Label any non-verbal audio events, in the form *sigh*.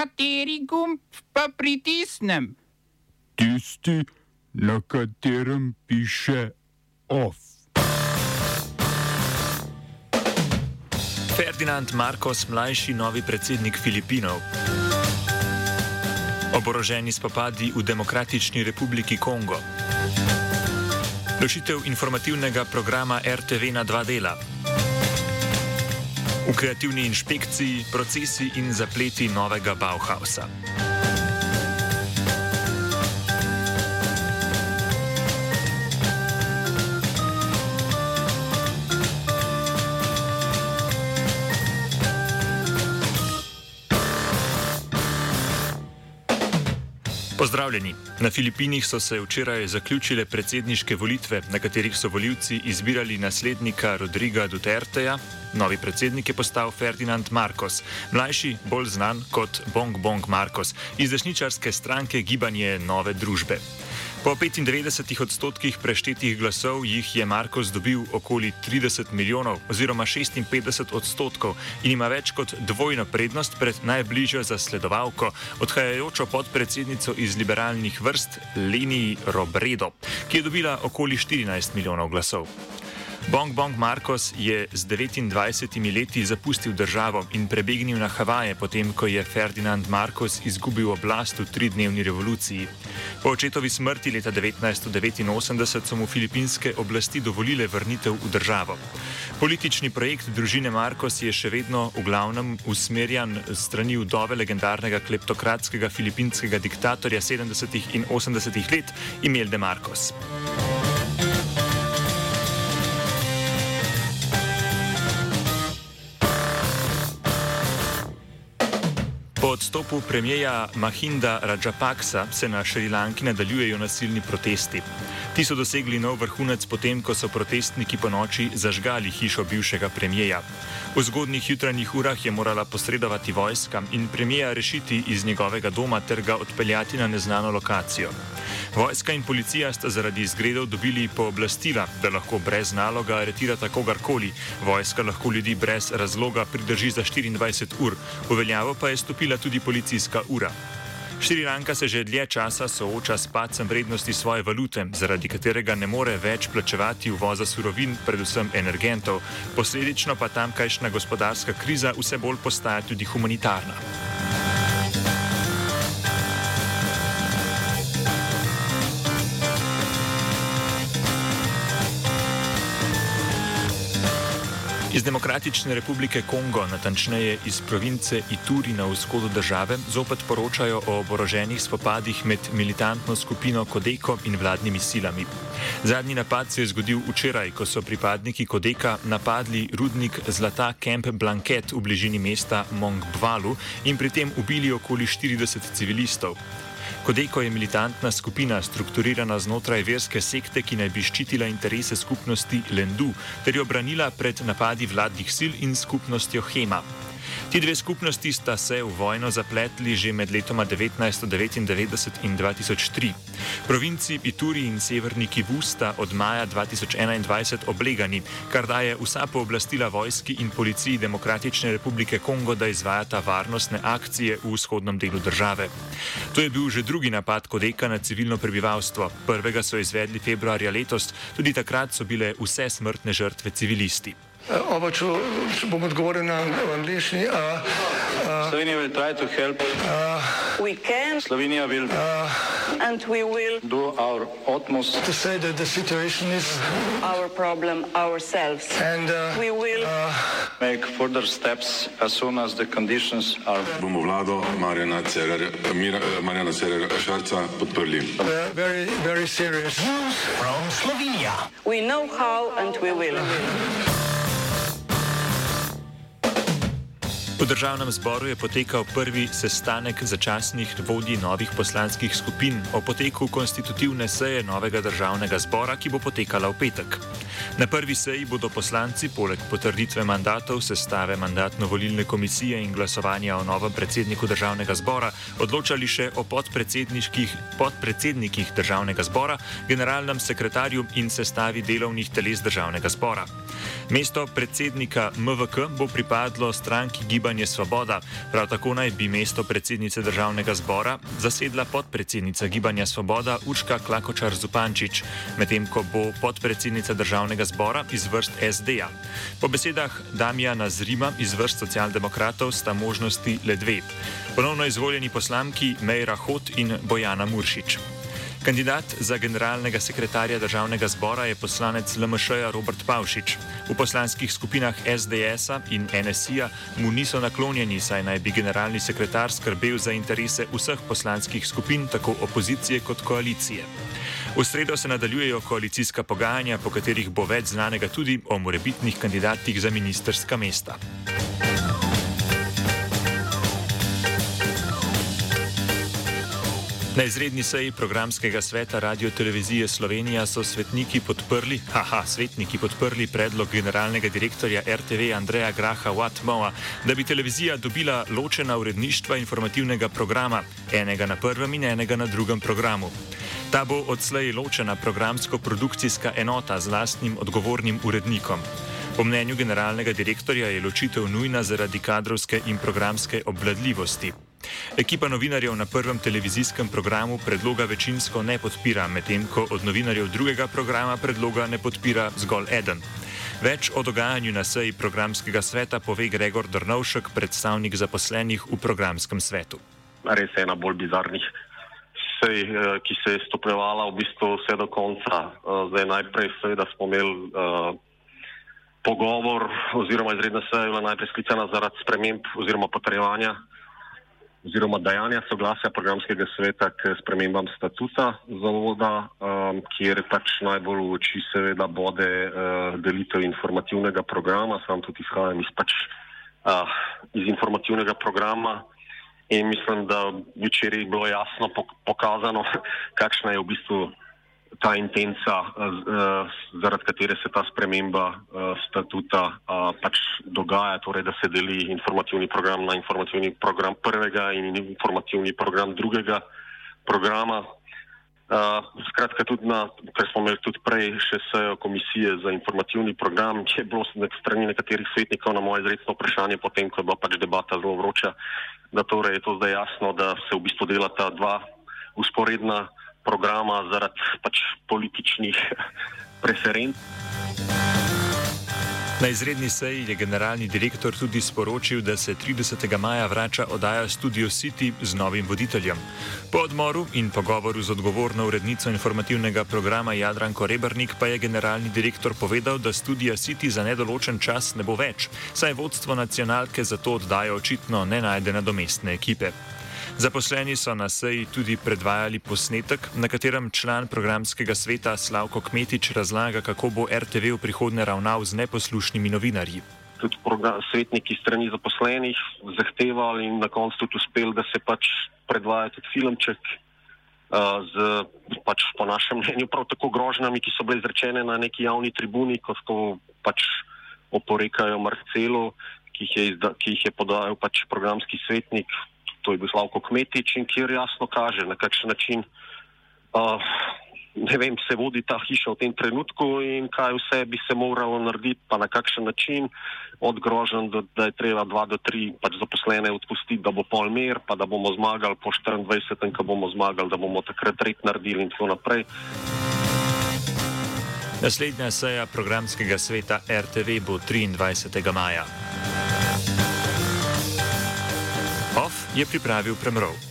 Kateri gumb pa pritisnem? Tisti, na katerem piše OF. Ferdinand Marcos, mlajši novi predsednik Filipinov. Oboroženi spopadi v Demokratični republiki Kongo. Ločitev informativnega programa RTV na dva dela. V kreativni inšpekciji procesi in zapleti novega Bauhausa. Pozdravljeni. Na Filipinih so se včeraj zaključile predsedniške volitve, na katerih so voljivci izbirali naslednika Rodriga Duterteja. Novi predsednik je postal Ferdinand Marcos, mlajši, bolj znan kot Bong Bong Marcos, iz desničarske stranke Gibanje Nove družbe. Po 95 odstotkih preštetih glasov jih je Markos dobil okoli 30 milijonov oziroma 56 odstotkov in ima več kot dvojno prednost pred najbližjo zasledovalko, odhajajočo podpredsednico iz liberalnih vrst Leni Robredo, ki je dobila okoli 14 milijonov glasov. Bong Bong Marcos je z 29 leti zapustil državo in prebegnil na Havaje, potem ko je Ferdinand Marcos izgubil oblast v tridnevni revoluciji. Po očetovi smrti leta 1989 so mu filipinske oblasti dovolile vrnitev v državo. Politični projekt družine Marcos je še vedno v glavnem usmerjan strani vdove legendarnega kleptokratskega filipinskega diktatorja 70 in 80 let Imelde Marcos. Po odstopu premijeja Mahinda Rajapaksa se na Šrilanki nadaljujejo nasilni protesti. Ti so dosegli nov vrhunec potem, ko so protestniki po noči zažgali hišo bivšega premijeja. V zgodnih jutranjih urah je morala posredovati vojska in premijeja rešiti iz njegovega doma ter ga odpeljati na neznano lokacijo. Vojska in policija sta zaradi izgredov dobili pooblastila, da lahko brez naloga aretirata kogarkoli. Vojska lahko ljudi brez razloga pridrži za 24 ur, v veljavo pa je stopila tudi policijska ura. Šrilanka se že dlje časa sooča s padcem vrednosti svoje valute, zaradi katerega ne more več plačevati uvoza surovin, predvsem energentov, posledično pa tamkajšnja gospodarska kriza vse bolj postaja tudi humanitarna. Iz Demokratične republike Kongo, natančneje iz province Ituri na vzhodu države, zopet poročajo o oboroženih spopadih med militantno skupino Kodeko in vladnimi silami. Zadnji napad se je zgodil včeraj, ko so pripadniki Kodeka napadli rudnik zlata Camp Blanket v bližini mesta Mongbvalu in pri tem ubili okoli 40 civilistov. Kodeko je militantna skupina, strukturirana znotraj verske sekte, ki naj bi ščitila interese skupnosti Lendu ter jo branila pred napadi vladnih sil in skupnostjo Hema. Ti dve skupnosti sta se v vojno zapletli že med letoma 1999 in 2003. Provinci Ituri in Severni Kivu sta od maja 2021 oblegani, kar daje vsa pooblastila vojski in policiji Demokratične republike Kongo, da izvajata varnostne akcije v vzhodnem delu države. To je bil že drugi napad Kodeka na civilno prebivalstvo. Prvega so izvedli februarja letos, tudi takrat so bile vse smrtne žrtve civilisti. Oba, če, če bom odgovoril na angliški. Slovenija will try to help. We can Slovenija will and we will do our utmost. To say that the situation is our problem ourselves. and uh, We will Make further steps as soon as the conditions are. bomo vlado Marjana Cererja, Mira, Marjana Cererja Šarca podprli. uh, very, very serious. we know how and we will. V državnem zboru je potekal prvi sestanek začasnih vodij novih poslanskih skupin o poteku konstitutivne seje novega državnega zbora, ki bo potekala v petek. Na prvi seji bodo poslanci poleg potrditve mandatov, sestave mandatno-volilne komisije in glasovanja o novem predsedniku državnega zbora odločali še o podpredsedniških podpredsednikih državnega zbora, generalnem sekretarju in sestavi delovnih teles državnega zbora. Mesto predsednika MVK bo pripadlo stranki Gibanje Svoboda, prav tako naj bi mesto predsednice državnega zbora zasedla podpredsednica Gibanja Svoboda Urška Klakočar Zupančič, medtem ko bo podpredsednica državnega zbora iz vrst SD-ja. Po besedah Damjana Zrima iz vrst socialdemokratov sta možnosti le dve. Ponovno izvoljeni poslanki Mejra Hot in Bojana Muršič. Kandidat za generalnega sekretarja državnega zbora je poslanec LMŠ-ja Robert Pavšič. V poslanskih skupinah SDS-a in NSI-ja mu niso naklonjeni, saj naj bi generalni sekretar skrbel za interese vseh poslanskih skupin, tako opozicije kot koalicije. V sredo se nadaljujejo koalicijska pogajanja, po katerih bo več znanega tudi o morebitnih kandidatih za ministerska mesta. Na izredni seji programskega sveta Radio Televizije Slovenija so svetniki podprli, haha, svetniki podprli predlog generalnega direktorja RTV Andreja Graha Watmoa, da bi televizija dobila ločena uredništva informativnega programa, enega na prvem in enega na drugem programu. Ta bo odslej ločena programsko-produkcijska enota z lastnim odgovornim urednikom. Po mnenju generalnega direktorja je ločitev nujna zaradi kadrovske in programske obvladljivosti. Ekipa novinarjev na prvem televizijskem programu predloga večinsko ne podpira, medtem ko od novinarjev drugega programa predloga ne podpira zgolj eden. Več o dogajanju na seji programskega sveta pove Gregor Drnovšek, predstavnik zaposlenih v programskem svetu. Res je ena bolj bizarnih sej, eh, ki se je stopnjevala v bistvu vse do konca. Eh, zdaj najprej seveda smo imeli uh, pogovor oziroma izredna seja je bila najprej sklicana zaradi sprememb oziroma potrejevanja oziroma dajanja soglasja programskega sveta k spremembam statuta zavoda, um, kjer pač najbolj v oči seveda bode uh, delitev informativnega programa, sam tudi izhajam iz, pač, uh, iz informativnega programa in mislim, da včeraj je bilo jasno pokazano, *laughs* kakšna je v bistvu ta intenca, uh, zaradi katere se ta sprememba uh, statuta pač dogaja, torej da se deli informativni program na informativni program prvega in informativni program drugega programa. Uh, skratka, tudi na, kar smo imeli tudi prej, še sejo komisije za informativni program, ki je bilo nek strani nekaterih svetnikov na moje izredno vprašanje, potem, ko je bila pač debata zelo vroča, da torej je to zdaj jasno, da se v bistvu delata dva usporedna programa zaradi pač političnih preferenc. Na izredni seji je generalni direktor tudi sporočil, da se 30. maja vrača oddaja Studio City z novim voditeljem. Po odmoru in pogovoru z odgovorno urednico informativnega programa Jadranko Rebrnik pa je generalni direktor povedal, da Studio City za nedoločen čas ne bo več, saj vodstvo nacionalke za to oddajo očitno ne najde nadomestne ekipe. Zaposleni so na seji tudi predvajali posnetek, na katerem član programskega sveta Slavko Kmetič razlaga, kako bo RTV v prihodnje ravnal z neposlušnimi novinarji. Tudi svetniki strani zaposlenih zahtevali in na koncu tudi uspeli, da se pač predvaja tudi filmček uh, z, pač po našem mnenju, prav tako grožnjami, ki so bile izrečene na neki javni tribuni, kot ko pač oporekajo Marcelu, ki jih je, izda, ki jih je podajal pač programski svetnik to je bil Slavko Kmetič in kjer jasno kaže, na kakšen način uh, vem, se vodi ta hiša v tem trenutku in kaj vse bi se moralo narediti, pa na kakšen način, od grožen, da, da je treba dva do tri pač zaposlene odpustiti, da bo pol mer, pa da bomo zmagali po 24. ko bomo zmagali, da bomo takrat red naredili in tako naprej. Naslednja seja programskega sveta RTV bo 23. maja. Je pripravil Premrov.